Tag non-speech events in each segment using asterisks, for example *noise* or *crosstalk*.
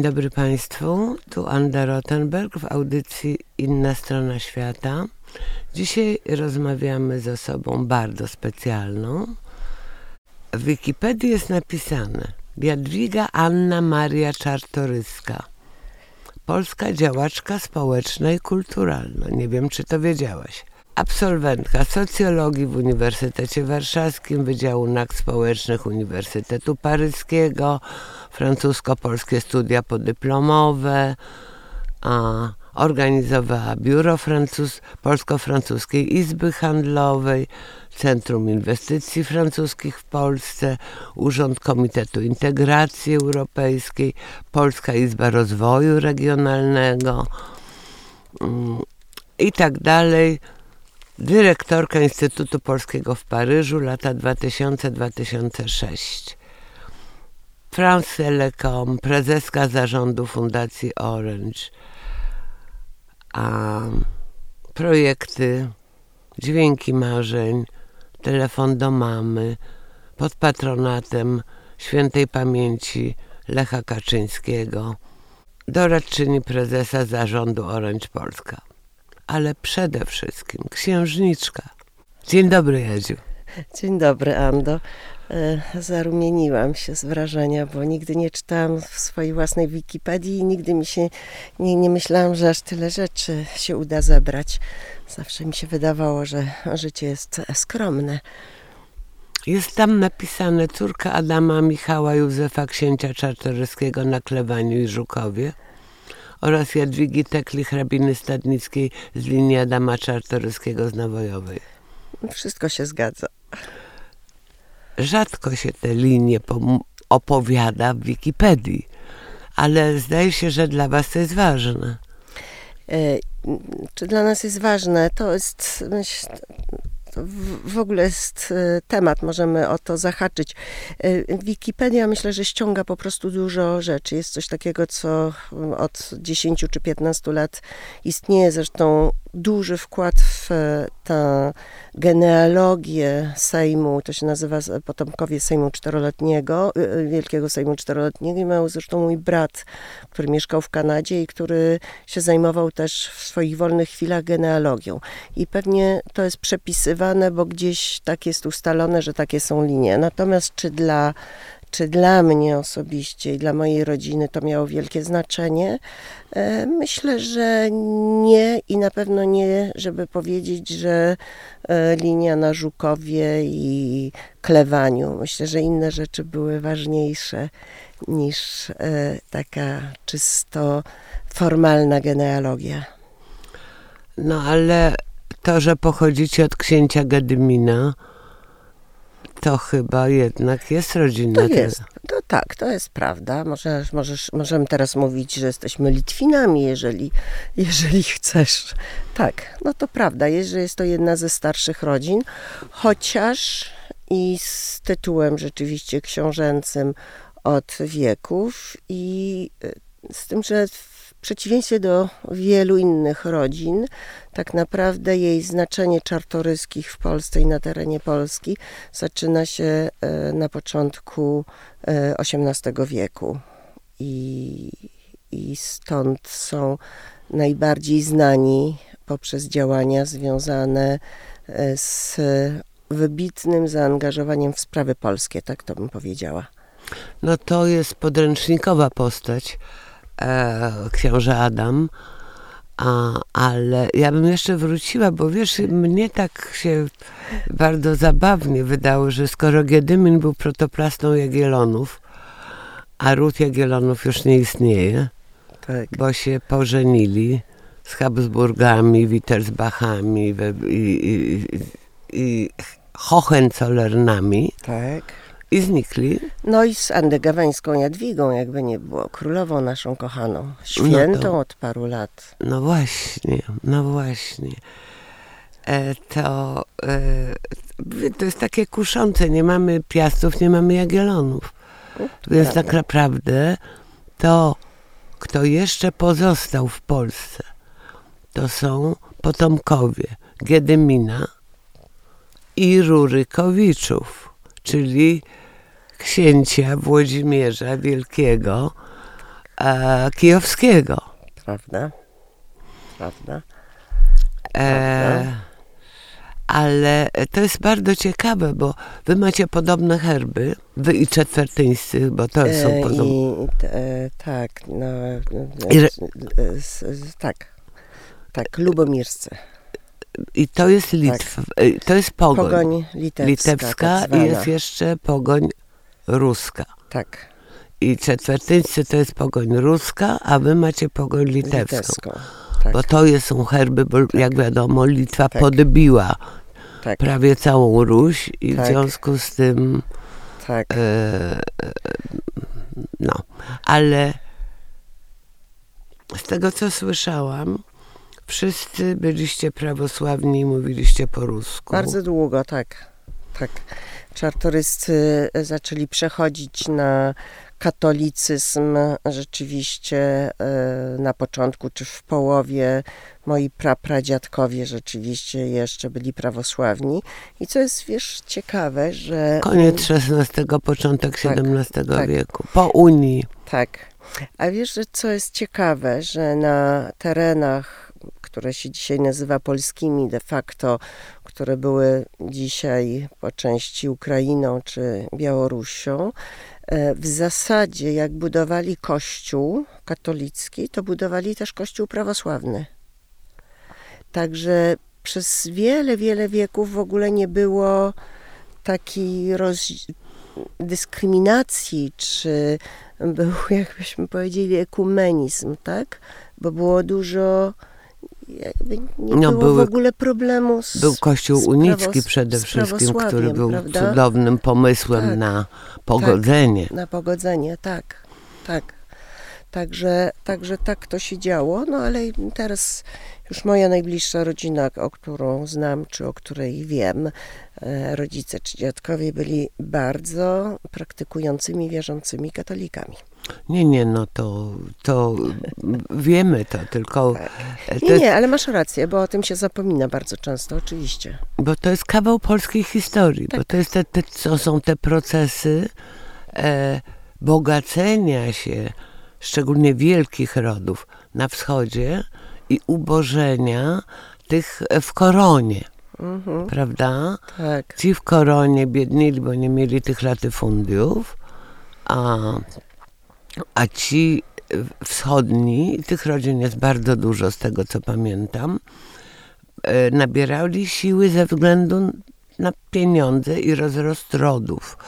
Dzień dobry Państwu, tu Anda Rottenberg w audycji Inna Strona Świata. Dzisiaj rozmawiamy z osobą bardzo specjalną. W Wikipedii jest napisane Jadwiga Anna Maria Czartoryska, polska działaczka społeczna i kulturalna. Nie wiem, czy to wiedziałaś absolwentka socjologii w Uniwersytecie Warszawskim, Wydziału Nauk Społecznych Uniwersytetu Paryskiego, francusko-polskie studia podyplomowe, a organizowała biuro Francuz, Polsko-Francuskiej Izby Handlowej, Centrum Inwestycji Francuskich w Polsce, Urząd Komitetu Integracji Europejskiej, Polska Izba Rozwoju Regionalnego mm, i tak dalej dyrektorka Instytutu Polskiego w Paryżu lata 2000-2006. France Telecom, prezeska zarządu Fundacji Orange, a projekty Dźwięki Marzeń, Telefon do Mamy, pod patronatem świętej pamięci Lecha Kaczyńskiego, doradczyni prezesa zarządu Orange Polska ale przede wszystkim księżniczka. Dzień dobry, Jadziu. Dzień dobry, Ando. E, zarumieniłam się z wrażenia, bo nigdy nie czytałam w swojej własnej Wikipedii i nigdy mi się nie, nie myślałam, że aż tyle rzeczy się uda zebrać. Zawsze mi się wydawało, że życie jest skromne. Jest tam napisane córka Adama Michała Józefa księcia Czartoryskiego na Klewaniu i Żukowie oraz Jadwigi Tekli hrabiny Stadnickiej z linii Adama Czartoryskiego z Nawojowej. Wszystko się zgadza. Rzadko się te linie opowiada w Wikipedii, ale zdaje się, że dla was to jest ważne. E, czy dla nas jest ważne? To jest myśl, w ogóle jest e, temat, możemy o to zahaczyć. E, Wikipedia myślę, że ściąga po prostu dużo rzeczy. Jest coś takiego, co od 10 czy 15 lat istnieje. Zresztą duży wkład w e, tę genealogię Sejmu, to się nazywa potomkowie Sejmu Czteroletniego, Wielkiego Sejmu Czteroletniego i miał zresztą mój brat, który mieszkał w Kanadzie i który się zajmował też w swoich wolnych chwilach genealogią. I pewnie to jest przepisywane, bo gdzieś tak jest ustalone, że takie są linie. Natomiast czy dla czy dla mnie osobiście i dla mojej rodziny to miało wielkie znaczenie? E, myślę, że nie i na pewno nie, żeby powiedzieć, że e, linia na Żukowie i klewaniu. Myślę, że inne rzeczy były ważniejsze niż e, taka czysto formalna genealogia. No ale to, że pochodzicie od księcia Gedymina, to chyba jednak jest rodzinna To jest, to tak, to jest prawda. Możesz, możesz, możemy teraz mówić, że jesteśmy Litwinami, jeżeli, jeżeli chcesz. Tak, no to prawda, jest, że jest to jedna ze starszych rodzin, chociaż i z tytułem rzeczywiście książęcym od wieków i e, z tym, że w przeciwieństwie do wielu innych rodzin, tak naprawdę jej znaczenie czartoryskich w Polsce i na terenie Polski zaczyna się e, na początku XVIII e, wieku. I, I stąd są najbardziej znani poprzez działania związane e, z wybitnym zaangażowaniem w sprawy polskie, tak to bym powiedziała. No to jest podręcznikowa postać książę Adam. A, ale ja bym jeszcze wróciła, bo wiesz, mnie tak się bardzo zabawnie wydało, że skoro Giedymin był protoplastą Jagiellonów, a ród Jagiellonów już nie istnieje, tak. bo się pożenili z Habsburgami, Wittelsbachami i, i, i, i Hohenzollernami. Tak i znikli. No i z Andegaweńską Jadwigą, jakby nie było, królową naszą kochaną, świętą no to, od paru lat. No właśnie, no właśnie. E, to, e, to jest takie kuszące, nie mamy Piastów, nie mamy Jagiellonów. Więc Prawda. tak naprawdę to, kto jeszcze pozostał w Polsce, to są potomkowie Gedymina i Rurykowiczów, czyli księcia Włodzimierza Wielkiego, e, kijowskiego. Prawda? Prawda? E, ale to jest bardzo ciekawe, bo wy macie podobne herby, wy i czetwertyńscy, bo to są E, podobne. I, e, tak, no, e, I e, s- s- tak, tak, lubomirscy. I to jest Litw, e, to jest pogoń, Tak. Pogoń litewska, litewska tak i jest jeszcze pogoń ruska. Tak, I czetwertyńscy to jest pogoń ruska, a wy macie pogoń litewską. litewską. Tak, Bo to jest, są herby, bo jak wiadomo, Litwa Tak. podbiła tak, prawie całą Ruś i w Tak. związku z tym, tak. e, e, no, ale z tego co słyszałam, wszyscy byliście prawosławni i mówiliście po rusku. Bardzo długo, tak. Tak. Czartoryscy zaczęli przechodzić na katolicyzm rzeczywiście e, na początku czy w połowie. Moi prapradziadkowie rzeczywiście jeszcze byli prawosławni. I co jest, wiesz, ciekawe, że... Koniec XVI, początek Tak, XVII tak. wieku, po Unii. Tak. A wiesz, że co jest ciekawe, że na terenach, które się dzisiaj nazywa polskimi de facto, które były dzisiaj po części Ukrainą czy Białorusią, e, w zasadzie jak budowali kościół katolicki, to budowali też kościół prawosławny. Także przez wiele, wiele wieków w ogóle nie było takiej roz... dyskryminacji, czy był, *laughs* jakbyśmy powiedzieli, ekumenizm, tak? Bo było dużo, jakby nie No, było były- w ogóle problemu z Był kościół unicki przede wszystkim, który był prawda? cudownym pomysłem Tak. na pogodzenie. Na pogodzenie, tak, tak. Także, także tak to się działo, no ale teraz już moja najbliższa rodzina, o którą znam, czy o której wiem, e, rodzice czy dziadkowie byli bardzo praktykującymi, wierzącymi katolikami. Nie, nie, no to, to wiemy to, tylko Tak. Nie, jest, nie, ale masz rację, bo o tym się zapomina bardzo często, oczywiście. bo to jest kawał polskiej historii, bo Tak. to jest te, te, to są te procesy e, bogacenia się, szczególnie wielkich rodów na wschodzie i ubożenia tych w koronie, Mhm, prawda? tak, Ci w koronie biednili, bo nie mieli tych latyfundiów, a, a ci wschodni, tych rodzin jest bardzo dużo z tego co pamiętam, e, nabierali siły ze względu na pieniądze i rozrost rodów.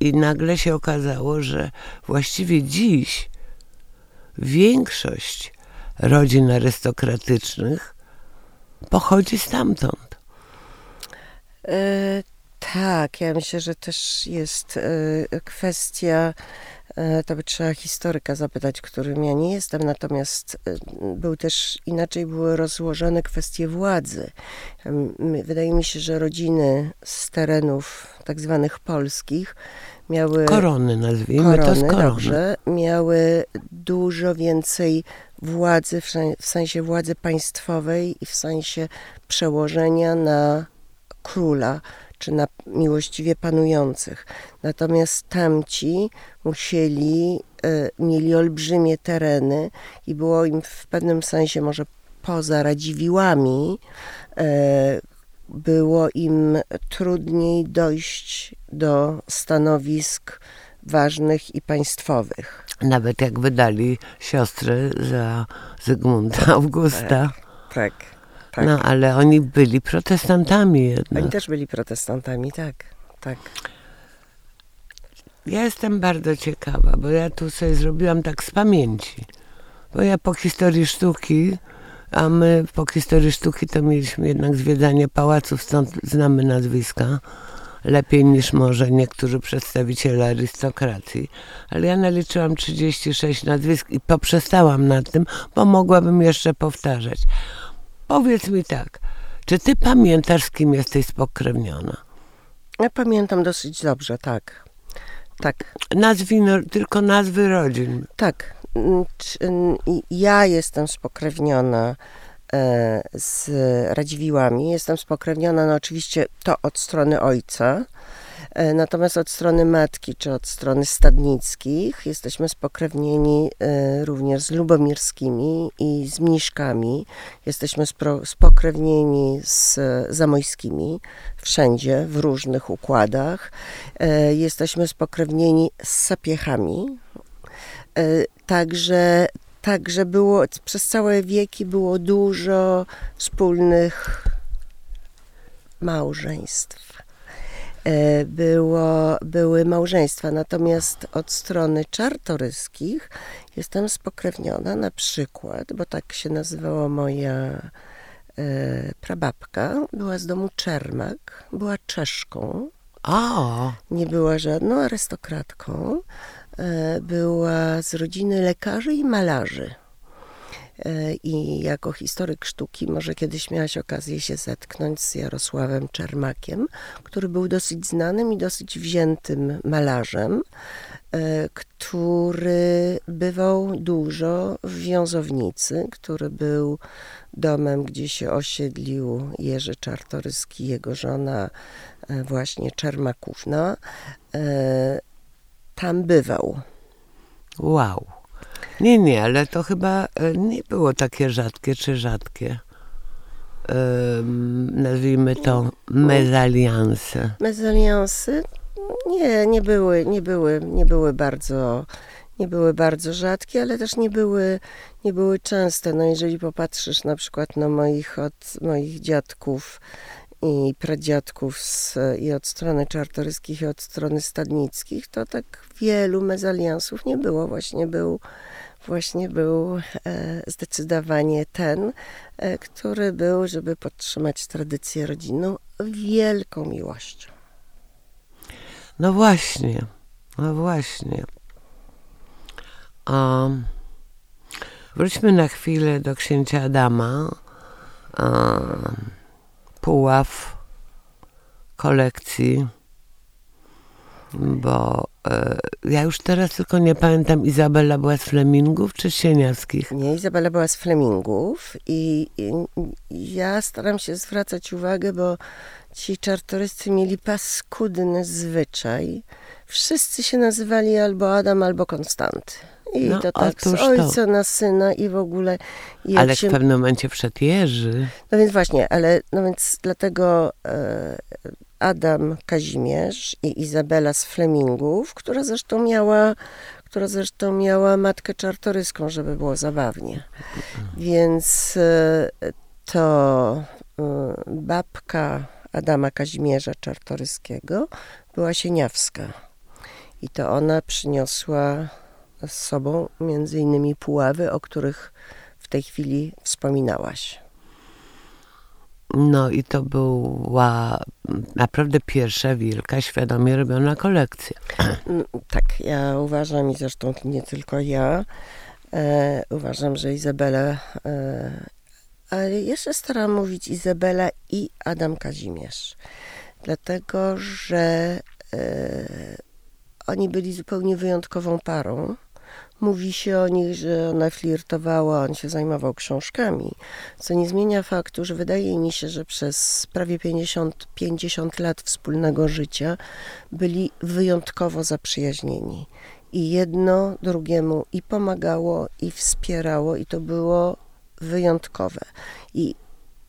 I nagle się okazało, że właściwie dziś większość rodzin arystokratycznych pochodzi stamtąd. E, tak, ja myślę, że też jest e, kwestia, e, to by trzeba historyka zapytać, którym ja nie jestem, natomiast e, był też, inaczej były rozłożone kwestie władzy. Wydaje mi się, że rodziny z terenów tak zwanych polskich miały Korony nazwijmy to z korony, korony. dobrze, miały dużo więcej władzy, w sensie władzy państwowej i w sensie przełożenia na króla, czy na miłościwie panujących. Natomiast tamci musieli, e, mieli olbrzymie tereny i było im w pewnym sensie może poza Radziwiłami, e, było im trudniej dojść do stanowisk ważnych i państwowych. Nawet jak wydali siostrę za Zygmunta Augusta. Tak, tak. No, ale oni byli protestantami jednak. Oni też byli protestantami, tak, tak. Ja jestem bardzo ciekawa, bo ja tu sobie zrobiłam tak z pamięci. Bo ja po historii sztuki, a my po historii sztuki to mieliśmy jednak zwiedzanie pałaców, stąd znamy nazwiska lepiej niż może niektórzy przedstawiciele arystokracji. Ale ja naliczyłam 36 nazwisk i poprzestałam nad tym, bo mogłabym jeszcze powtarzać. Powiedz mi tak, czy ty pamiętasz, z kim jesteś spokrewniona? Ja pamiętam dosyć dobrze, tak. Tak, Nazwij no, tylko nazwy rodzin. tak. Mm, mm, Ja jestem spokrewniona e, z Radziwiłami. Jestem spokrewniona, no oczywiście to od strony ojca. E, natomiast od strony matki, czy od strony stadnickich, jesteśmy spokrewnieni e, również z lubomirskimi i z mniszkami. Jesteśmy spokrewnieni z zamojskimi, wszędzie, w różnych układach. E, jesteśmy spokrewnieni z sapiechami. Także Także było, przez całe wieki było dużo wspólnych małżeństw. E, było, były małżeństwa, natomiast od strony czartoryskich jestem spokrewniona na przykład, bo tak się nazywała moja e, prababka, była z domu Czermak, była Czeszką. A. Nie była żadną arystokratką. E, była z rodziny lekarzy i malarzy. E, I jako historyk sztuki może kiedyś miałaś okazję się zetknąć z Jarosławem Czermakiem, który był dosyć znanym i dosyć wziętym malarzem, e, który bywał dużo w Wiązownicy, który był domem, gdzie się osiedlił Jerzy Czartoryski, jego żona właśnie Czermakówna tam bywał. Wow. Nie, nie, ale to chyba e, nie było takie rzadkie czy rzadkie. Nazwijmy to mezalianse. Mezaliansy? Nie, nie były, nie były, nie były bardzo, nie były bardzo rzadkie, ale też nie były, nie były częste. No jeżeli popatrzysz na przykład na moich, od moich dziadków, i pradziadków z, i od strony czartoryskich, i od strony stadnickich, to tak wielu mezaliansów nie było. Właśnie był, właśnie był e, zdecydowanie ten, e, który był, żeby podtrzymać tradycję rodzinną, wielką miłością. No właśnie, no właśnie. Um, wróćmy na chwilę do księcia Adama. Um, puław kolekcji, bo e, ja już teraz tylko nie pamiętam, Izabela była z Flemingów czy Sieniawskich? Nie, Izabela była z Flemingów i, i ja staram się zwracać uwagę, bo ci czartoryscy mieli paskudny zwyczaj. Wszyscy się nazywali albo Adam, albo Konstanty. I no, to tak z ojca to. na syna i w ogóle. ale się... w pewnym momencie wszedł Jerzy. No więc właśnie, ale no więc dlatego e, Adam Kazimierz i Izabela z Flemingów, która zresztą miała która zresztą miała matkę czartoryską, żeby było zabawnie. Więc e, to e, babka Adama Kazimierza Czartoryskiego była Sieniawska. I to ona przyniosła z sobą między innymi Puławy, o których w tej chwili wspominałaś. No i to była naprawdę pierwsza wielka, świadomie robiona kolekcja. Mm, tak, ja uważam i zresztą nie tylko ja, e, uważam, że Izabela, e, ale jeszcze staram mówić Izabela i Adam Kazimierz, dlatego, że e, oni byli zupełnie wyjątkową parą. Mówi się o nich, że ona flirtowała, on się zajmował książkami, co nie zmienia faktu, że wydaje mi się, że przez prawie 50, 50 lat wspólnego życia byli wyjątkowo zaprzyjaźnieni. I jedno drugiemu i pomagało, i wspierało, i to było wyjątkowe. I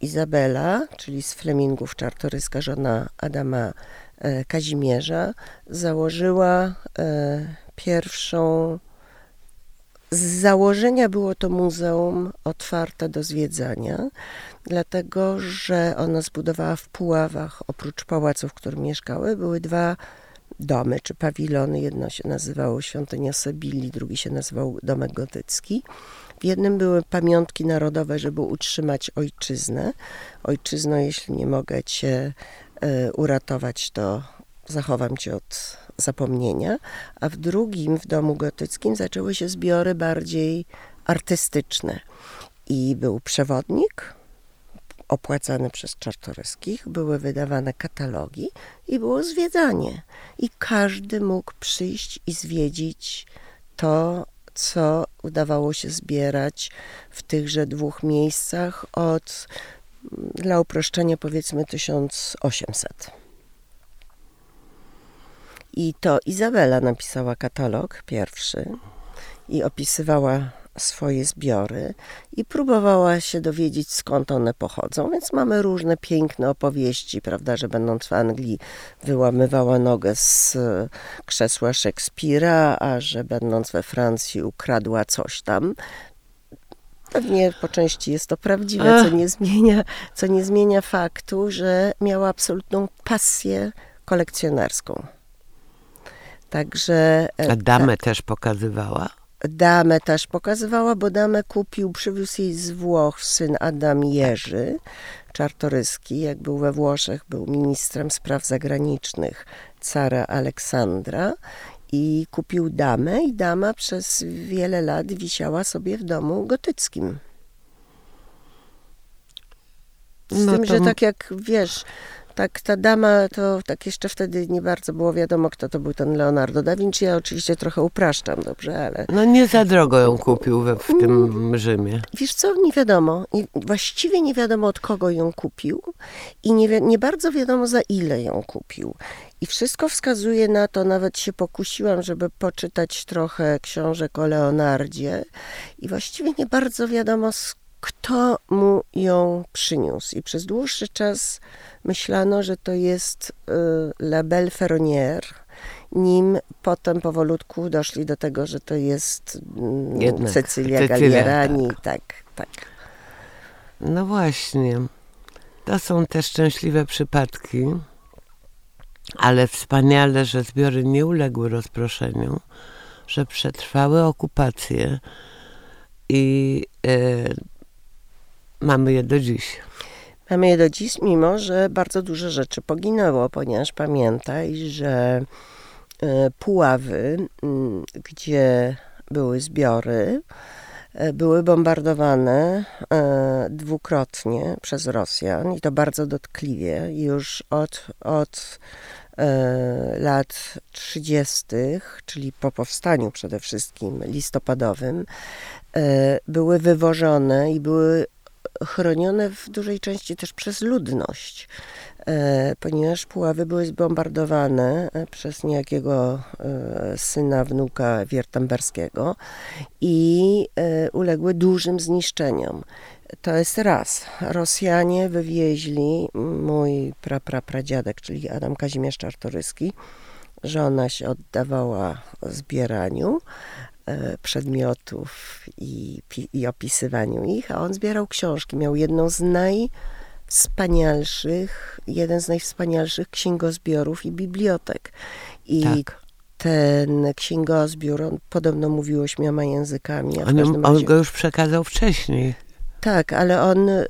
Izabela, czyli z Flemingów Czartoryska, żona Adama e, Kazimierza, założyła e, pierwszą z założenia było to muzeum otwarte do zwiedzania, dlatego że ona zbudowała w Puławach, oprócz pałacu, w którym mieszkały, były dwa domy czy pawilony. Jedno się nazywało Świątynia Sebilli, drugi się nazywał Domek Gotycki. W jednym były pamiątki narodowe, żeby utrzymać ojczyznę. Ojczyzno, jeśli nie mogę cię y, uratować, to zachowam cię od zapomnienia, a w drugim, w domu gotyckim, zaczęły się zbiory bardziej artystyczne. I był przewodnik opłacany przez Czartoryskich, były wydawane katalogi i było zwiedzanie. I każdy mógł przyjść i zwiedzić to, co udawało się zbierać w tychże dwóch miejscach od, dla uproszczenia, powiedzmy 1800. I to Izabela napisała katalog pierwszy i opisywała swoje zbiory i próbowała się dowiedzieć, skąd one pochodzą. Więc mamy różne piękne opowieści, prawda, że będąc w Anglii wyłamywała nogę z e, krzesła Szekspira, a że będąc we Francji ukradła coś tam. Pewnie po części jest to prawdziwe, co nie, zmienia, co nie zmienia faktu, że miała absolutną pasję kolekcjonerską. Także. E, A damę tak, też pokazywała? Damę też pokazywała, bo damę kupił, przywiózł jej z Włoch syn Adam Jerzy Czartoryski. Jak był we Włoszech, był ministrem spraw zagranicznych cara Aleksandra i kupił damę i dama przez wiele lat wisiała sobie w domu gotyckim. Z no tym, to... że tak jak wiesz, tak ta dama, to tak jeszcze wtedy nie bardzo było wiadomo, kto to był ten Leonardo da Vinci. Ja oczywiście trochę upraszczam, dobrze, ale... No nie za drogo ją kupił we, w tym Rzymie. Wiesz co, nie wiadomo. właściwie nie wiadomo od kogo ją kupił i nie, nie bardzo wiadomo za ile ją kupił. I wszystko wskazuje na to, nawet się pokusiłam, żeby poczytać trochę książek o Leonardzie i właściwie nie bardzo wiadomo kto mu ją przyniósł. I przez dłuższy czas myślano, że to jest y, La Belle Ferronnière, nim potem powolutku doszli do tego, że to jest mm, Jednak, Cecylia, Gallierani. Tak. tak, tak. No właśnie. To są te szczęśliwe przypadki, ale wspaniale, że zbiory nie uległy rozproszeniu, że przetrwały okupację i y, mamy je do dziś. Mamy je do dziś, mimo że bardzo dużo rzeczy poginęło, ponieważ pamiętaj, że e, Puławy, gdzie były zbiory, e, były bombardowane e, dwukrotnie przez Rosjan i to bardzo dotkliwie już od, od lat 30., czyli po powstaniu przede wszystkim listopadowym, były wywożone i były chronione w dużej części też przez ludność, e, ponieważ Puławy były zbombardowane e, przez niejakiego e, syna, wnuka Wiertamberskiego i uległy dużym zniszczeniom. To jest raz. Rosjanie wywieźli, mój praprapradziadek, czyli Adam Kazimierz Czartoryski, żona się oddawała zbieraniu, przedmiotów i, i opisywaniu ich, a on zbierał książki. Miał jedną z najwspanialszych, jeden z najwspanialszych księgozbiorów i bibliotek. I tak. ten księgozbiór, on podobno mówił ośmioma językami. On, on go już przekazał wcześniej. Tak, ale on, y,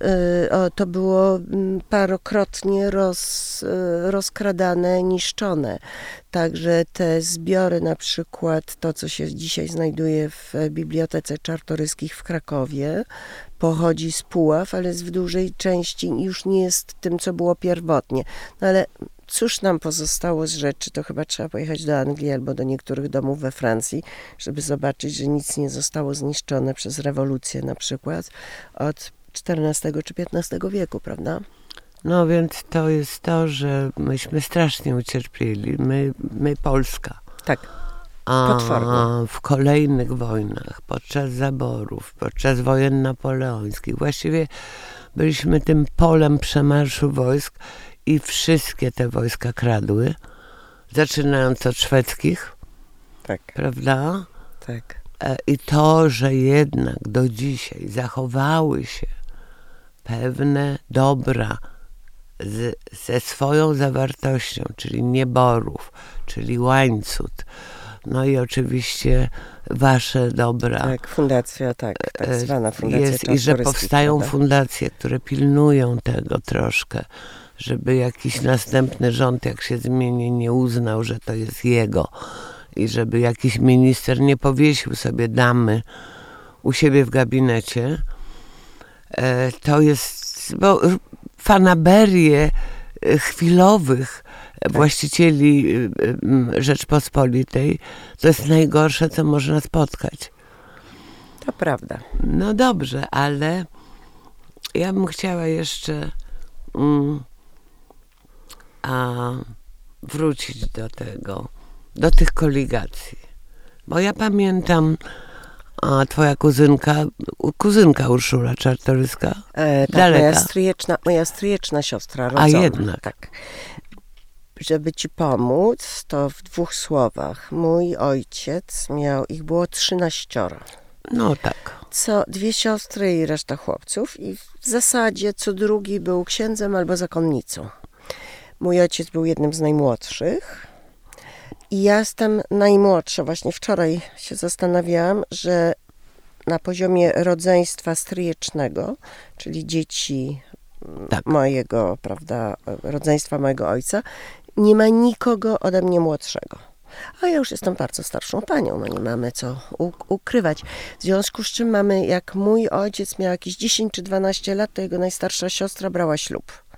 to było mm, parokrotnie roz, y, rozkradane, niszczone. Także te zbiory, na przykład to, co się dzisiaj znajduje w Bibliotece Czartoryskich w Krakowie, pochodzi z Puław, ale w dużej części już nie jest tym, co było pierwotnie. No ale cóż nam pozostało z rzeczy, to chyba trzeba pojechać do Anglii albo do niektórych domów we Francji, żeby zobaczyć, że nic nie zostało zniszczone przez rewolucję na przykład od XIV czy XV wieku, prawda? No więc to jest to, że myśmy strasznie ucierpieli, my, my Polska. Tak. A w kolejnych wojnach, podczas zaborów, podczas wojen napoleońskich, właściwie byliśmy tym polem przemarszu wojsk i wszystkie te wojska kradły, zaczynając od szwedzkich, tak. prawda? Tak. E, I to, że jednak do dzisiaj zachowały się pewne dobra z, ze swoją zawartością, czyli nieborów, czyli łańcuch, no i oczywiście wasze dobra. Tak, fundacja, tak, tak e, zwana fundacja jest, I że powstają prawda? fundacje, które pilnują tego troszkę, żeby jakiś następny rząd, jak się zmieni, nie uznał, że to jest jego i żeby jakiś minister nie powiesił sobie damy u siebie w gabinecie. E, to jest, bo fanaberie e, chwilowych tak. właścicieli e, Rzeczpospolitej to jest najgorsze, co można spotkać. To prawda. No dobrze, ale ja bym chciała jeszcze mm, a wrócić do tego do tych koligacji. Bo ja pamiętam, a twoja kuzynka, kuzynka Urszula Czartoryska, E, tak, Daleka. moja stryjeczna, moja stryjeczna siostra rodzona. jednak. Tak. Żeby ci pomóc, to w dwóch słowach. Mój ojciec miał, ich było trzynaścioro. no tak. Co dwie siostry i reszta chłopców i w zasadzie co drugi był księdzem albo zakonnicą. Mój ojciec był jednym z najmłodszych i ja jestem najmłodsza. Właśnie wczoraj się zastanawiałam, że na poziomie rodzeństwa stryjecznego, czyli dzieci Tak. mojego, prawda, rodzeństwa mojego ojca, nie ma nikogo ode mnie młodszego. A ja już jestem bardzo starszą panią, no nie mamy co ukrywać. W związku z czym mamy, jak mój ojciec miał jakieś 10 czy 12 lat, to jego najstarsza siostra brała ślub.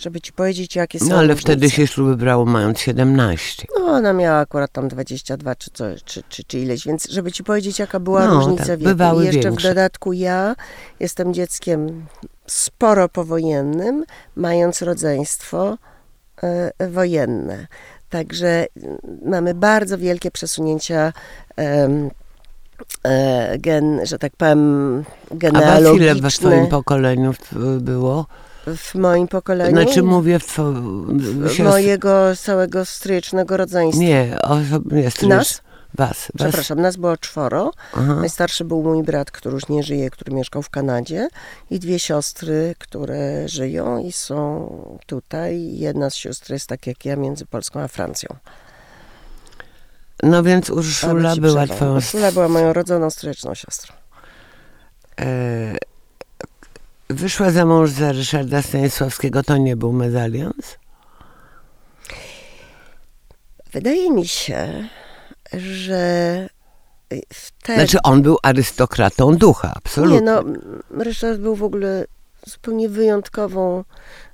Żeby ci powiedzieć, jakie są No ale różnice. wtedy się śluby brało mając 17. No, ona miała akurat tam 22 czy, co, czy, czy, czy ileś, więc żeby ci powiedzieć, jaka była No, różnica tak, wieku. I jeszcze większe. w dodatku ja jestem dzieckiem sporo powojennym, mając rodzeństwo e, wojenne. Także mm, mamy bardzo wielkie przesunięcia e, gen, że tak powiem, A was ile genealogiczne w twoim pokoleniu było? W moim pokoleniu. Znaczy mówię w twoim... mojego całego stryjecznego rodzeństwa. Nie, osobnie jest Nas? Was, was. Przepraszam, nas było czworo. Aha. Najstarszy był mój brat, który już nie żyje, który mieszkał w Kanadzie i dwie siostry, które żyją i są tutaj. Jedna z sióstr jest tak jak ja między Polską a Francją. No więc Urszula była przerwę. twoją... Urszula była moją rodzoną stryczną siostrą. E, wyszła za mąż za Ryszarda Stanisławskiego, to nie był mezalians? Wydaje mi się, że wtedy... Znaczy on był arystokratą ducha, absolutnie. Nie, no, Ryszard był w ogóle zupełnie wyjątkową,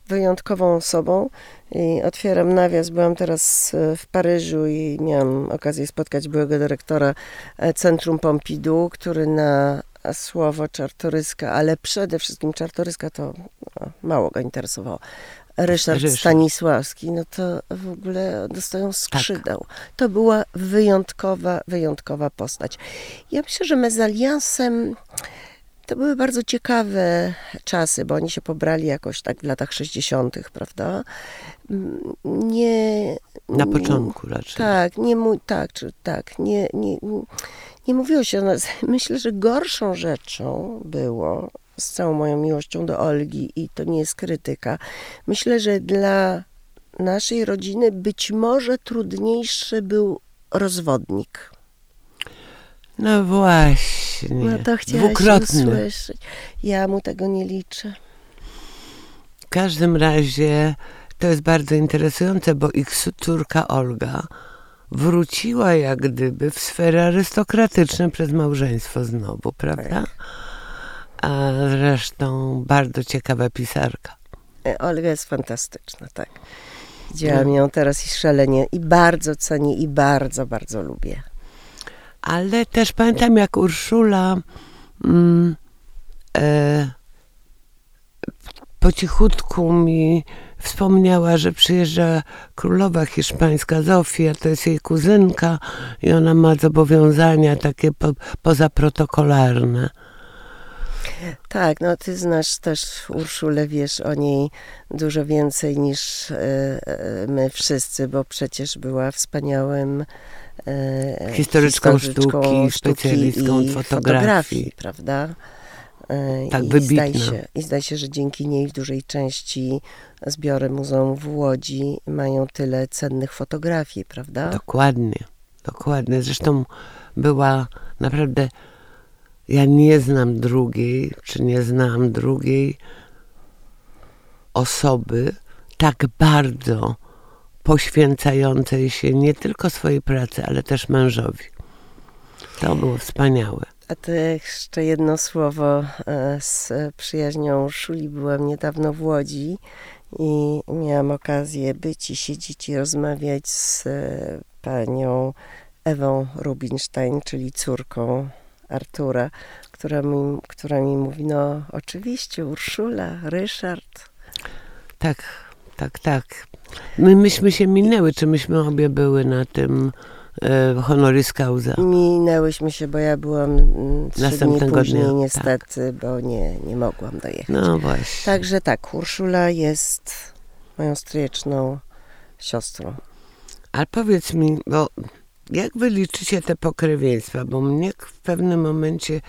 wyjątkową osobą. I otwieram nawias, byłam teraz e, w Paryżu i miałam okazję spotkać byłego dyrektora e, Centrum Pompidou, który na słowo Czartoryska, ale przede wszystkim Czartoryska to no, mało go interesowało. Ryszard Ryszard. Stanisławski, no to w ogóle dostają skrzydeł. To była wyjątkowa, wyjątkowa postać. Ja myślę, że mezaliansem to były bardzo ciekawe czasy, bo oni się pobrali jakoś tak w latach 60., prawda? Mm, Nie. Na początku raczej. Tak, nie mu, tak, czy, tak, nie, nie, nie mówiło się o nas. *laughs* Myślę, że gorszą rzeczą było, z całą moją miłością do Olgi, i to nie jest krytyka, myślę, że dla naszej rodziny być może trudniejszy był rozwodnik. No właśnie. No to chciałaś Dwukrotny. usłyszeć. Ja mu tego nie liczę. W każdym razie to jest bardzo interesujące, bo ich córka Olga wróciła jak gdyby w sfery arystokratyczne przez małżeństwo znowu, prawda? A zresztą bardzo ciekawa pisarka. E, Olga jest fantastyczna, tak. Widziałam ją teraz i szalenie, i bardzo cenię, i bardzo, bardzo lubię. Ale też pamiętam, jak Urszula mm, e, po cichutku mi wspomniała, że przyjeżdża królowa hiszpańska Zofia, to jest jej kuzynka i ona ma zobowiązania takie po, pozaprotokolarne. Tak, no ty znasz też Urszulę, wiesz o niej dużo więcej niż e, e, my wszyscy, bo przecież była wspaniałym e, Historyczką sztuki, specjalistką i od fotografii. prawda? E, Tak, I wybitna. zdaje, się, I zdaje się, że dzięki niej w dużej części zbiory Muzeum w Łodzi mają tyle cennych fotografii, prawda? Dokładnie, dokładnie. Zresztą była naprawdę. Ja nie znam drugiej, czy nie znam drugiej osoby tak bardzo poświęcającej się nie tylko swojej pracy, ale też mężowi. To było wspaniałe. A to jeszcze jedno słowo e, z przyjaźnią Urszuli. Byłam niedawno w Łodzi i miałam okazję być i siedzieć i rozmawiać z e, panią Ewą Rubinstein, czyli córką Artura, która mi, która mi mówi, no oczywiście Urszula, Ryszard. Tak, tak, tak. My, myśmy się minęły, czy myśmy obie były na tym e, honoris causa. Minęłyśmy się, bo ja byłam mm, trzy dni Następnego później dnia, niestety, bo nie, nie mogłam dojechać. No właśnie. Także tak, Urszula jest moją stryjeczną siostrą. Ale powiedz mi, bo jak wy liczycie te pokrewieństwa? Bo mnie w pewnym momencie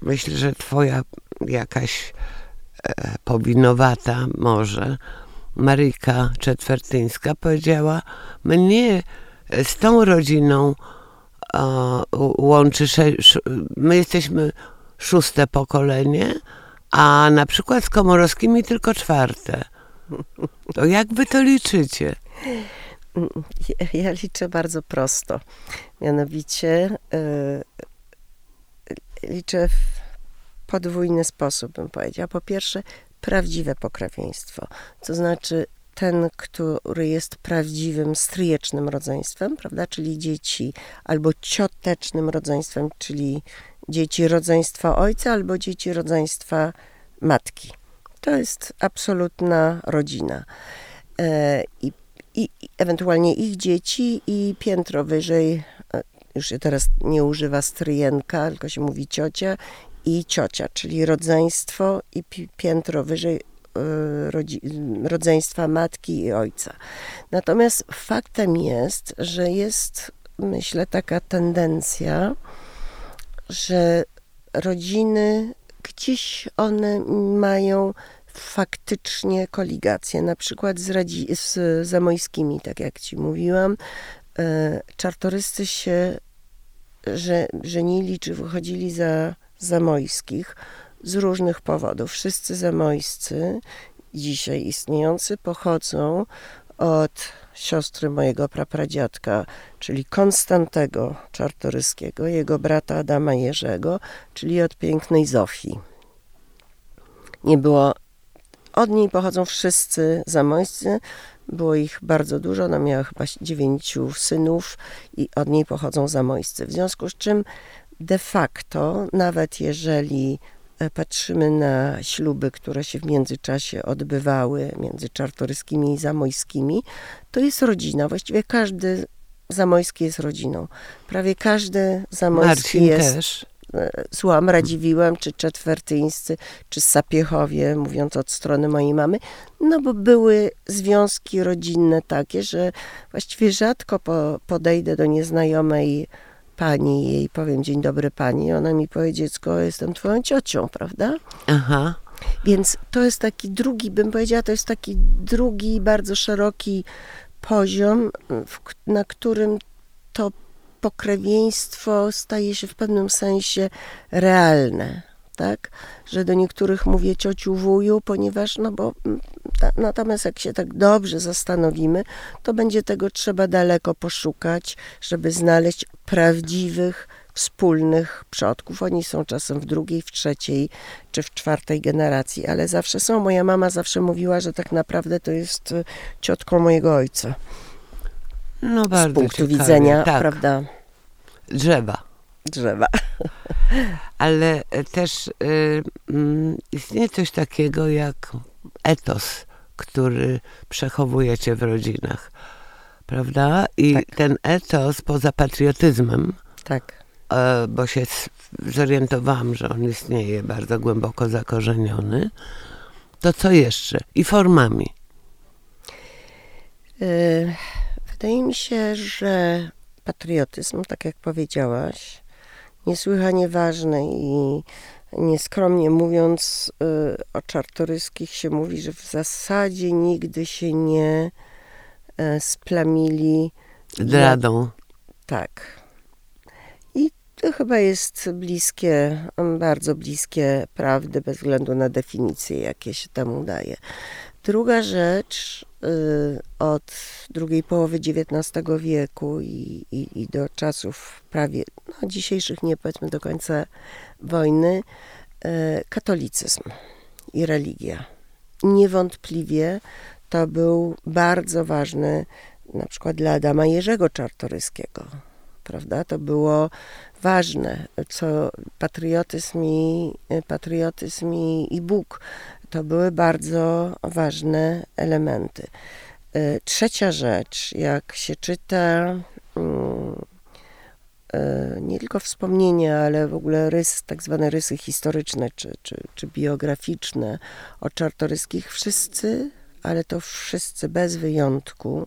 myślę, że twoja jakaś e, powinowata może Maryjka Czetwertyńska powiedziała, mnie z tą rodziną e, łączy, my jesteśmy szóste pokolenie, a na przykład z Komorowskimi tylko czwarte. To jak wy to liczycie? Ja, ja liczę bardzo prosto. Mianowicie y, liczę w podwójny sposób, bym powiedziała. Po pierwsze, prawdziwe pokrewieństwo. To znaczy ten, który jest prawdziwym stryjecznym rodzeństwem, prawda, czyli dzieci, albo ciotecznym rodzeństwem, czyli dzieci rodzeństwa ojca, albo dzieci rodzeństwa matki. To jest absolutna rodzina. E, I, i, i ewentualnie ich dzieci i piętro wyżej, e, już się teraz nie używa stryjenka, tylko się mówi ciocia i ciocia, czyli rodzeństwo i piętro wyżej e, rodzeństwa matki i ojca. Natomiast faktem jest, że jest, myślę, taka tendencja, że rodziny gdzieś one mają faktycznie koligację, na przykład z, Radzi, z Zamojskimi, tak jak ci mówiłam. E, czartoryscy się że, żenili czy wychodzili za Zamojskich z różnych powodów. Wszyscy Zamojscy dzisiaj istniejący pochodzą od siostry mojego prapradziadka, czyli Konstantego Czartoryskiego, jego brata Adama Jerzego, czyli od pięknej Zofii. Nie było od niej pochodzą wszyscy zamojscy. Było ich bardzo dużo. Ona miała chyba dziewięciu synów i od niej pochodzą zamojscy. W związku z czym de facto, nawet jeżeli e, patrzymy na śluby, które się w międzyczasie odbywały między czartoryskimi i zamojskimi, to jest rodzina. Właściwie każdy zamojski jest rodziną. Prawie każdy zamojski Marcin jest. też. Słucham, Radziwiłłem, czy Czetwertyńscy, czy Sapiechowie, mówiąc od strony mojej mamy, no bo były związki rodzinne takie, że właściwie rzadko po, podejdę do nieznajomej pani jej powiem dzień dobry pani, ona mi powie dziecko, jestem twoją ciocią, prawda? Aha. Więc to jest taki drugi, bym powiedziała, to jest taki drugi, bardzo szeroki poziom, w, na którym to pokrewieństwo staje się w pewnym sensie realne, tak? Że do niektórych mówię ciociu, wuju, ponieważ, no bo mm, ta, natomiast jak się tak dobrze zastanowimy, to będzie tego trzeba daleko poszukać, żeby znaleźć prawdziwych, wspólnych przodków. Oni są czasem w drugiej, w trzeciej czy w czwartej generacji, ale zawsze są. Moja mama zawsze mówiła, że tak naprawdę to jest e, ciotką mojego ojca. No bardzo Z punktu ciekawie. widzenia, tak. prawda, Drzewa. Drzewa. Ale e, też y, istnieje coś takiego jak etos, który przechowujecie w rodzinach. Prawda? I Tak. ten etos poza patriotyzmem, Tak. e, bo się zorientowałam, że on istnieje bardzo głęboko zakorzeniony, to co jeszcze? I formami. Wydaje mi się, że patriotyzm, tak jak powiedziałaś, niesłychanie ważny i nieskromnie mówiąc, y, o czartoryskich się mówi, że w zasadzie nigdy się nie e, splamili. Zdradą. Tak. I to chyba jest bliskie, bardzo bliskie prawdy, bez względu na definicje, jakie się temu daje. Druga rzecz, y, od drugiej połowy XIX wieku i, i, i do czasów prawie no, dzisiejszych, nie powiedzmy do końca wojny, y, katolicyzm i religia. Niewątpliwie to był bardzo ważny, na przykład dla Adama Jerzego Czartoryskiego, prawda? To było ważne, co patriotyzm i, patriotyzm i, i Bóg to były bardzo ważne elementy. Y, Trzecia rzecz, jak się czyta mm, e, nie tylko wspomnienia, ale w ogóle rys, tak zwane rysy historyczne czy, czy, czy biograficzne o Czartoryskich, wszyscy ale to wszyscy bez wyjątku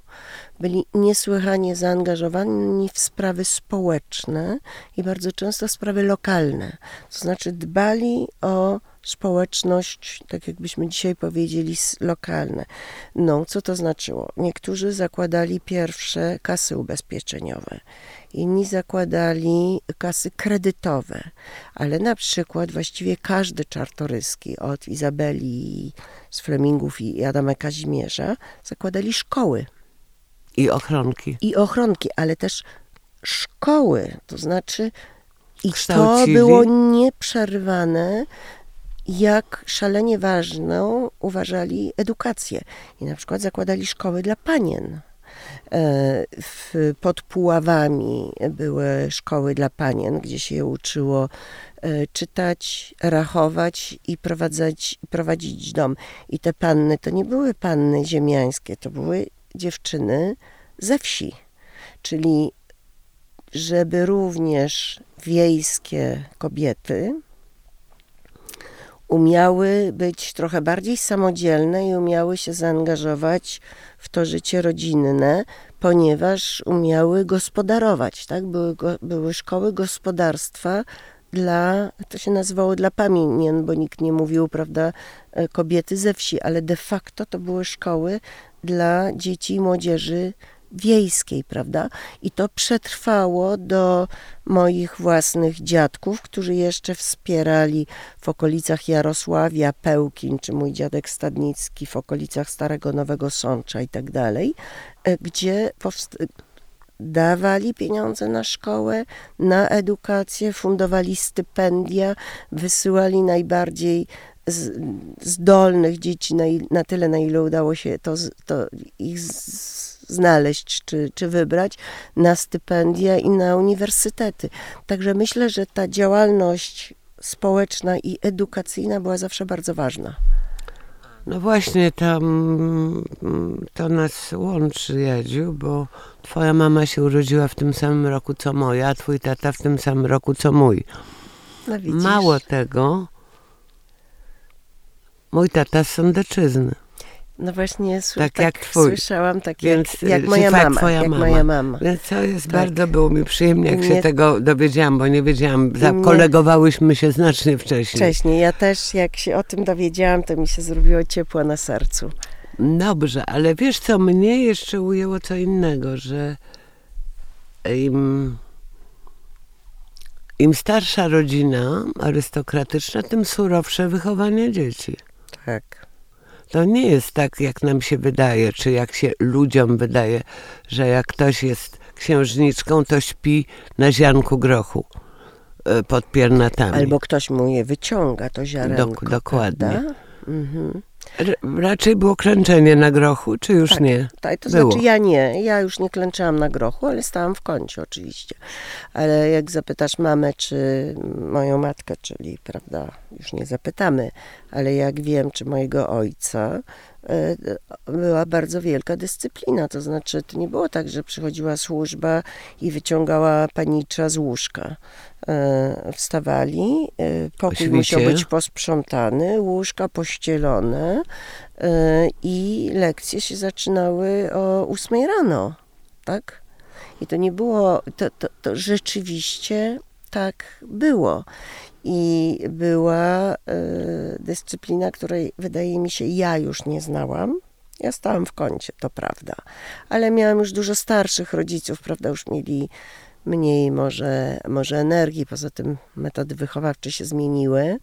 byli niesłychanie zaangażowani w sprawy społeczne i bardzo często sprawy lokalne. To znaczy dbali o społeczność, tak jakbyśmy dzisiaj powiedzieli, lokalne. No, co to znaczyło? Niektórzy zakładali pierwsze kasy ubezpieczeniowe, inni zakładali kasy kredytowe, ale na przykład właściwie każdy czartoryski, od Izabeli z Flemingów i Adama Kazimierza, zakładali szkoły. I ochronki. I ochronki, ale też szkoły, to znaczy i to było nieprzerwane jak szalenie ważną uważali edukację. I na przykład zakładali szkoły dla panien. E, w, pod Puławami były szkoły dla panien, gdzie się je uczyło e, czytać, rachować i prowadzić, prowadzić dom. I te panny to nie były panny ziemiańskie, to były dziewczyny ze wsi. Czyli żeby również wiejskie kobiety umiały być trochę bardziej samodzielne i umiały się zaangażować w to życie rodzinne, ponieważ umiały gospodarować. Tak? Były, były szkoły gospodarstwa dla, to się nazywało dla pamiętien, bo nikt nie mówił, prawda, e, kobiety ze wsi, ale de facto to były szkoły dla dzieci i młodzieży wiejskiej, prawda? I to przetrwało do moich własnych dziadków, którzy jeszcze wspierali w okolicach Jarosławia, Pełkin, czy mój dziadek Stadnicki w okolicach Starego Nowego Sącza i tak dalej, e, gdzie dawali pieniądze na szkołę, na edukację, fundowali stypendia, wysyłali najbardziej zdolnych dzieci na, na tyle, na ile udało się to, to ich znaleźć czy, czy wybrać na stypendia i na uniwersytety. Także myślę, że ta działalność społeczna i edukacyjna była zawsze bardzo ważna. No właśnie, tam to nas łączy, Jadziu, bo twoja mama się urodziła w tym samym roku co moja, a twój tata w tym samym roku co mój. No Mało tego, mój tata z Sądeczyzny. No właśnie, tak, tak jak twój. słyszałam, tak Więc, jak, jak moja mama. Twoja jak mama. moja mama. Więc to jest tak. bardzo, było mi przyjemnie, jak się tego dowiedziałam, bo nie wiedziałam, zakolegowałyśmy się znacznie wcześniej. Wcześniej, ja też jak się o tym dowiedziałam, to mi się zrobiło ciepło na sercu. Dobrze, ale wiesz co, mnie jeszcze ujęło co innego, że im, im starsza rodzina arystokratyczna, tym surowsze wychowanie dzieci. Tak. To nie jest tak, jak nam się wydaje, czy jak się ludziom wydaje, że jak ktoś jest księżniczką, to śpi na ziarnku grochu e, pod piernatami. Albo ktoś mu je wyciąga, to ziarenko. Dok dokładnie. Mhm. Raczej było klęczenie na grochu, czy już tak, nie? Tak, to było. znaczy ja nie. Ja już nie klęczałam na grochu, ale stałam w kącie oczywiście. Ale jak zapytasz mamę, czy moją matkę, czyli, prawda, już nie zapytamy, ale jak wiem, czy mojego ojca, była bardzo wielka dyscyplina. To znaczy, to nie było tak, że przychodziła służba i wyciągała panicza z łóżka. E, wstawali, e, pokój musiał być posprzątany, łóżka pościelone e, i lekcje się zaczynały o ósmej rano, tak? I to nie było, to, to, to rzeczywiście tak było. I była dyscyplina, której wydaje mi się ja już nie znałam. Ja stałam w kącie, to prawda, ale miałam już dużo starszych rodziców, prawda, już mieli mniej może, może energii, poza tym metody wychowawcze się zmieniły,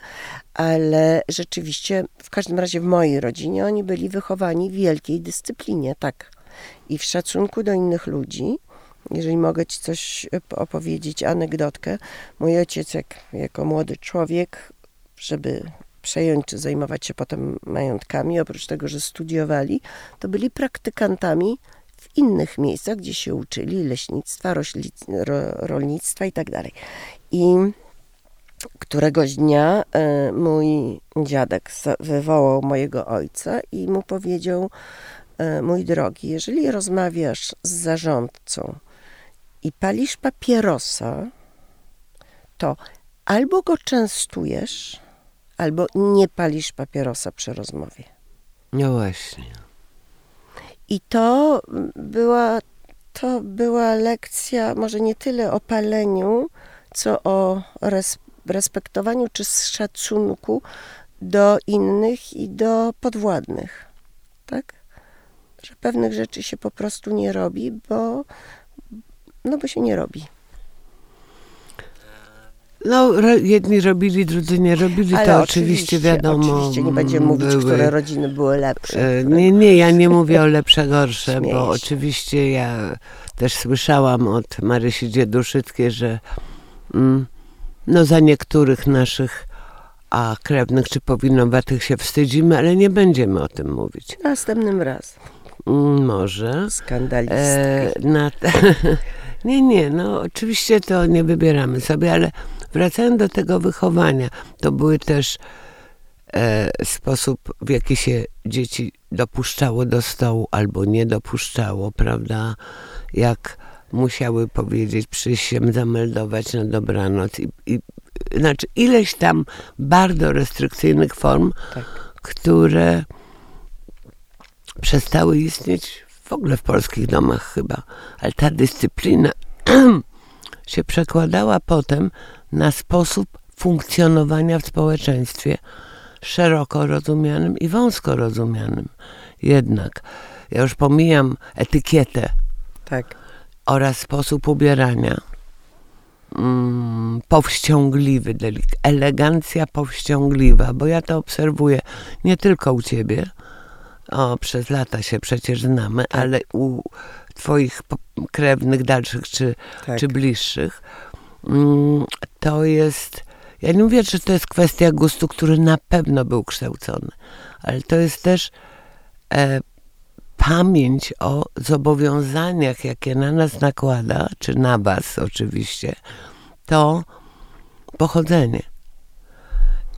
ale rzeczywiście, w każdym razie w mojej rodzinie, oni byli wychowani w wielkiej dyscyplinie, tak. I w szacunku do innych ludzi, jeżeli mogę Ci coś opowiedzieć, anegdotkę. Mój ojciec, jak, jako młody człowiek, żeby przejąć czy zajmować się potem majątkami, oprócz tego, że studiowali, to byli praktykantami w innych miejscach, gdzie się uczyli leśnictwa, rośli, ro, rolnictwa i tak. I któregoś dnia e, mój dziadek wywołał mojego ojca i mu powiedział: e, Mój drogi, jeżeli rozmawiasz z zarządcą i palisz papierosa, to albo go częstujesz, albo nie palisz papierosa przy rozmowie. No właśnie. I to była, to była lekcja może nie tyle o paleniu, co o res, respektowaniu czy szacunku do innych i do podwładnych. Tak? Że pewnych rzeczy się po prostu nie robi, bo, no bo się nie robi. No, jedni robili, drudzy nie robili, Ale to oczywiście, wiadomo. Oczywiście nie będziemy mówić, były, które rodziny były lepsze. e, Nie, nie, ja nie *laughs* mówię o lepsze, gorsze, bo oczywiście ja też słyszałam od Marysi Dzieduszyckiej, że mm, no za niektórych naszych a krewnych czy powinowatych się wstydzimy, ale nie będziemy o tym mówić. Następnym razem. Mm, Może. Skandalistki. E, na *laughs* nie, nie, no oczywiście to nie wybieramy sobie, ale wracając do tego wychowania, to były też e, sposób, w jaki się dzieci dopuszczało do stołu albo nie dopuszczało, prawda? Jak musiały powiedzieć, przyjść się zameldować na dobranoc i, i znaczy ileś tam bardzo restrykcyjnych form, Tak. które przestały istnieć w ogóle w polskich domach chyba. Ale ta dyscyplina *clears throat* się przekładała potem na sposób funkcjonowania w społeczeństwie szeroko rozumianym i wąsko rozumianym. Jednak, ja już pomijam etykietę tak. oraz sposób ubierania. Mm, powściągliwy, elegancja powściągliwa, bo ja to obserwuję nie tylko u ciebie, o, przez lata się przecież znamy, ale u twoich krewnych, dalszych czy, Tak. czy bliższych, mm, to jest, ja nie mówię, że to jest kwestia gustu, który na pewno był kształcony, ale to jest też e, pamięć o zobowiązaniach, jakie na nas nakłada, czy na was oczywiście, to pochodzenie.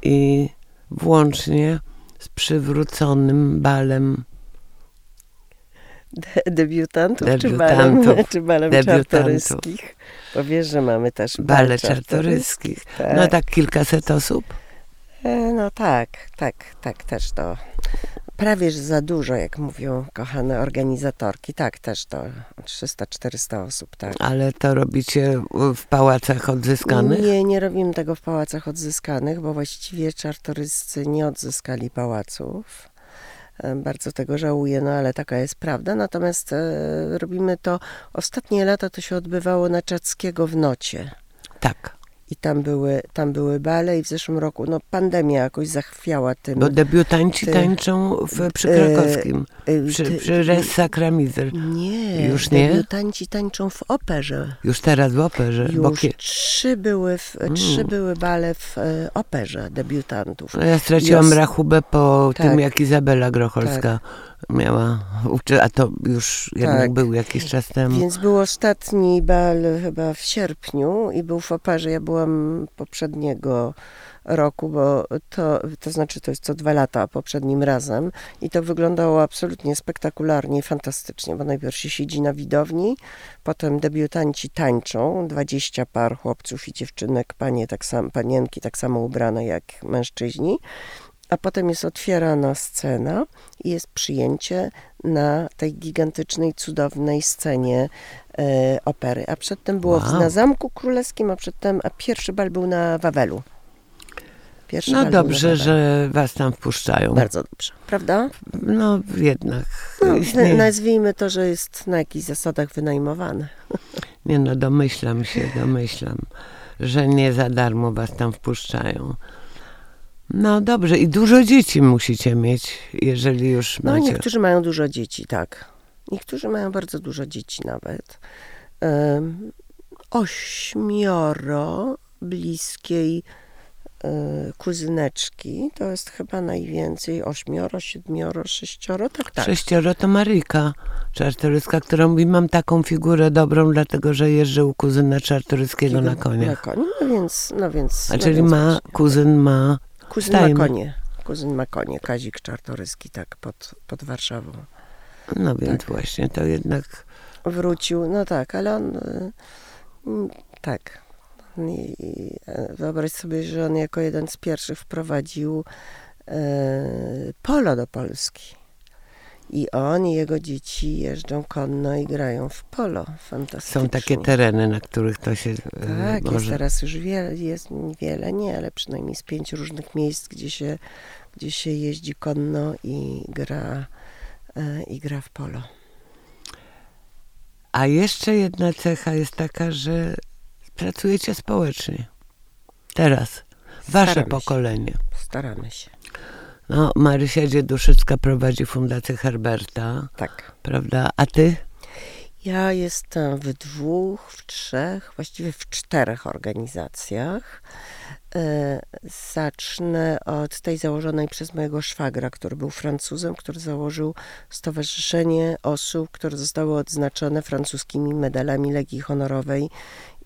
I włącznie z przywróconym balem De- debiutantów, czy balem, Debiutantów. *laughs* czy balem Debiutantów. czartoryskich. Bo wiesz, że mamy też bal bale czartoryskich. Tak. No tak kilkaset osób. E, No tak, tak, tak, też to prawie że za dużo, jak mówią kochane organizatorki. Tak, też to 300-400 osób, tak. Ale to robicie w pałacach odzyskanych? Nie, nie robimy tego w pałacach odzyskanych, bo właściwie czartoryscy nie odzyskali pałaców. E, Bardzo tego żałuję, no ale taka jest prawda. Natomiast e, robimy to, ostatnie lata to się odbywało na Czackiego w Nocie. Tak, I tam były, tam były bale i w zeszłym roku, no pandemia jakoś zachwiała tym. bo debiutanci Ty- tańczą w, przy e, Krakowskim, y, przy, ty- przy. Nie, Już nie? debiutanci tańczą w operze. Już teraz w operze. Już trzy były, w, trzy były bale w e, operze debiutantów. No ja straciłam Jos- rachubę po Tak. tym, jak Izabela Grocholska miała, a to już jednak Tak. był jakiś czas temu. Więc był ostatni bal chyba w sierpniu i był w operze. Ja byłam poprzedniego roku, bo to, to znaczy to jest co dwa lata poprzednim razem i to wyglądało absolutnie spektakularnie i fantastycznie, bo najpierw się siedzi na widowni, potem debiutanci tańczą, 20 par chłopców i dziewczynek, panie tak sam, panienki tak samo ubrane jak mężczyźni, a potem jest otwierana scena i jest przyjęcie na tej gigantycznej, cudownej scenie e, opery. A przedtem było Wow. na Zamku Królewskim, a przedtem, a pierwszy bal był na Wawelu. Pierwszy No dobrze, że was tam wpuszczają. Bardzo dobrze, prawda? No jednak. No, istnieje- nazwijmy to, że jest na jakichś zasadach wynajmowane. Nie no, domyślam się, domyślam, że nie za darmo was tam wpuszczają. No dobrze, i dużo dzieci musicie mieć, jeżeli już No, macie. niektórzy mają dużo dzieci, tak. Niektórzy mają bardzo dużo dzieci nawet. Em, ośmioro bliskiej e, kuzyneczki, to jest chyba najwięcej, ośmioro, siedmioro, sześcioro, tak, tak. Sześcioro to Maryjka Czartoryska, która mówi, mam taką figurę dobrą, dlatego że jeżdżę u kuzyna Czartoryskiego na Na koniach. koniu, no więc, no więc. A no czyli więc ma, właśnie. kuzyn ma, Kuzyn stajemy. ma konie. Kuzyn ma konie, Kazik Czartoryski, tak, pod, pod Warszawą. no więc Tak. właśnie, to jednak Wrócił, no tak, ale on y, mm, tak. I, i, e, wyobraź sobie, że on jako jeden z pierwszych wprowadził e, polo do Polski. I on i jego dzieci jeżdżą konno i grają w polo. Fantastycznie. Są takie tereny, na których to się e, Tak, jest może... teraz już wiele, jest wiele, nie, ale przynajmniej z pięć różnych miejsc, gdzie się, gdzie się jeździ konno i gra, e, i gra w polo. A jeszcze jedna cecha jest taka, że pracujecie społecznie. Teraz. Wasze Staramy się. pokolenie. Staramy się. No, Marysia Dzieduszycka prowadzi Fundację Herberta, Tak. prawda? A ty? Ja jestem w dwóch, w trzech, właściwie w czterech organizacjach. E, Zacznę od tej założonej przez mojego szwagra, który był Francuzem, który założył Stowarzyszenie Osób, które zostały odznaczone francuskimi medalami Legii Honorowej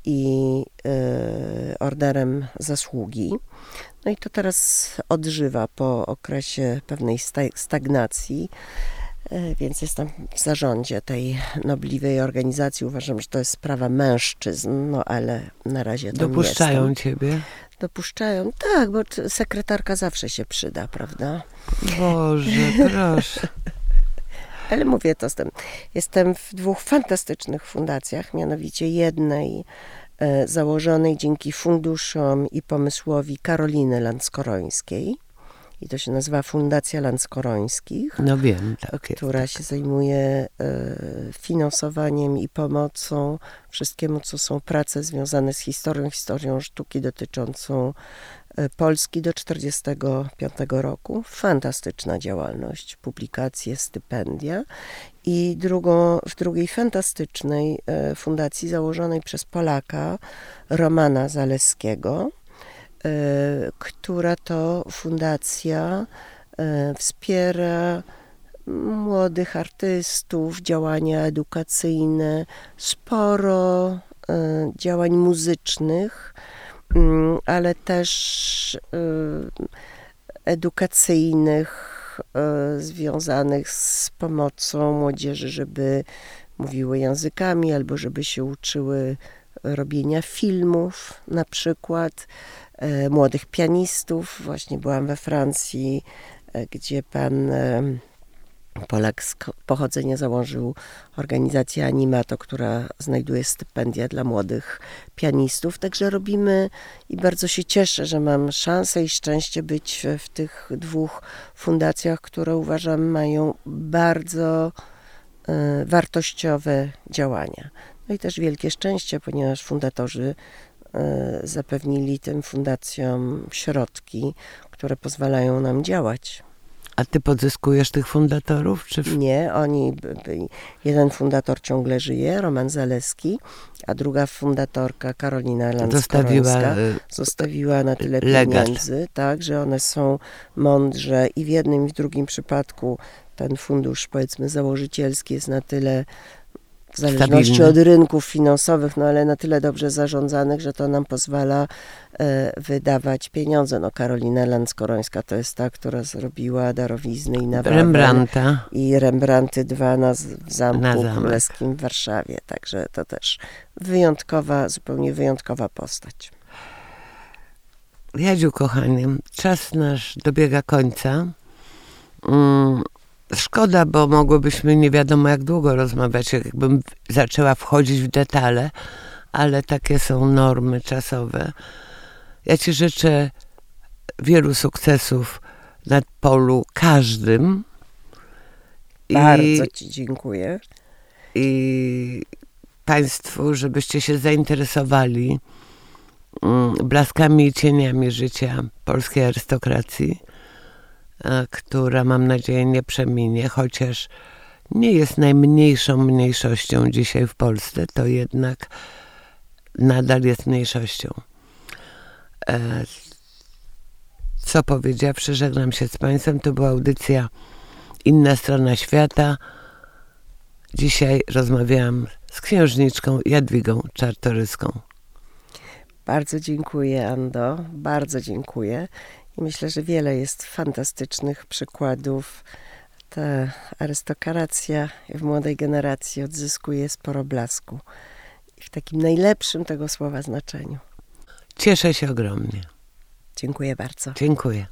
i e, Orderem Zasługi. No i to teraz odżywa po okresie pewnej sta- stagnacji. E, Więc jestem w zarządzie tej nobliwej organizacji. Uważam, że to jest sprawa mężczyzn, no ale na razie tam Dopuszczają jestem. ciebie? Dopuszczają, tak, bo sekretarka zawsze się przyda, prawda? Boże, proszę. *laughs* Ale mówię to z tym. Jestem w dwóch fantastycznych fundacjach, mianowicie jednej e, założonej dzięki funduszom i pomysłowi Karoliny Landskorońskiej. I to się nazywa Fundacja Landskorońskich. No wiem, tak jest. która się zajmuje e, finansowaniem i pomocą wszystkiemu, co są prace związane z historią, historią sztuki dotyczącą e, Polski do 1945 roku. Fantastyczna działalność, publikacje, stypendia. I drugą, w drugiej fantastycznej e, fundacji założonej przez Polaka, Romana Zaleskiego, która to fundacja e, wspiera młodych artystów, działania edukacyjne, sporo e, działań muzycznych, mm, ale też e, edukacyjnych, e, związanych z pomocą młodzieży, żeby mówiły językami albo żeby się uczyły robienia filmów na przykład, e, młodych pianistów. Właśnie byłam we Francji, e, gdzie pan e, Polak z pochodzenia założył organizację Animato, która znajduje stypendia dla młodych pianistów. Także robimy i bardzo się cieszę, że mam szansę i szczęście być w tych dwóch fundacjach, które uważam mają bardzo wartościowe działania. No i też wielkie szczęście, ponieważ fundatorzy e, zapewnili tym fundacjom środki, które pozwalają nam działać. A ty pozyskujesz tych fundatorów? Czy w... Nie, oni, jeden fundator ciągle żyje, Roman Zaleski, a druga fundatorka, Karolina zostawiła Landskorońska, y, zostawiła na tyle legat. pieniędzy, tak, że one są mądrze i w jednym i w drugim przypadku ten fundusz, powiedzmy, założycielski jest na tyle w zależności Stabilny. od rynków finansowych, no ale na tyle dobrze zarządzanych, że to nam pozwala e, wydawać pieniądze. No Karolina Landskorońska to jest ta, która zrobiła darowizny i na Wawel Rembrandta. i Rembrandty II na, w Zamku Na zamek. Królewskim w Warszawie. Także to też wyjątkowa, zupełnie wyjątkowa postać. Jadziu, kochanie, czas nasz dobiega końca. Szkoda, bo mogłybyśmy nie wiadomo jak długo rozmawiać, jakbym zaczęła wchodzić w detale, ale takie są normy czasowe. Ja Ci życzę wielu sukcesów na polu każdym. Bardzo Ci dziękuję. i Państwu, żebyście się zainteresowali mm, blaskami i cieniami życia polskiej arystokracji, która mam nadzieję nie przeminie, chociaż nie jest najmniejszą mniejszością dzisiaj w Polsce, to jednak nadal jest mniejszością. E, Co powiedziawszy, żegnam się z Państwem. To była audycja Inna Strona Świata. Dzisiaj rozmawiałam z księżniczką Jadwigą Czartoryską. Bardzo dziękuję, Ando. Bardzo dziękuję. Myślę, że wiele jest fantastycznych przykładów ta arystokracja w młodej generacji odzyskuje sporo blasku. W takim najlepszym tego słowa znaczeniu. Cieszę się ogromnie. Dziękuję bardzo. Dziękuję.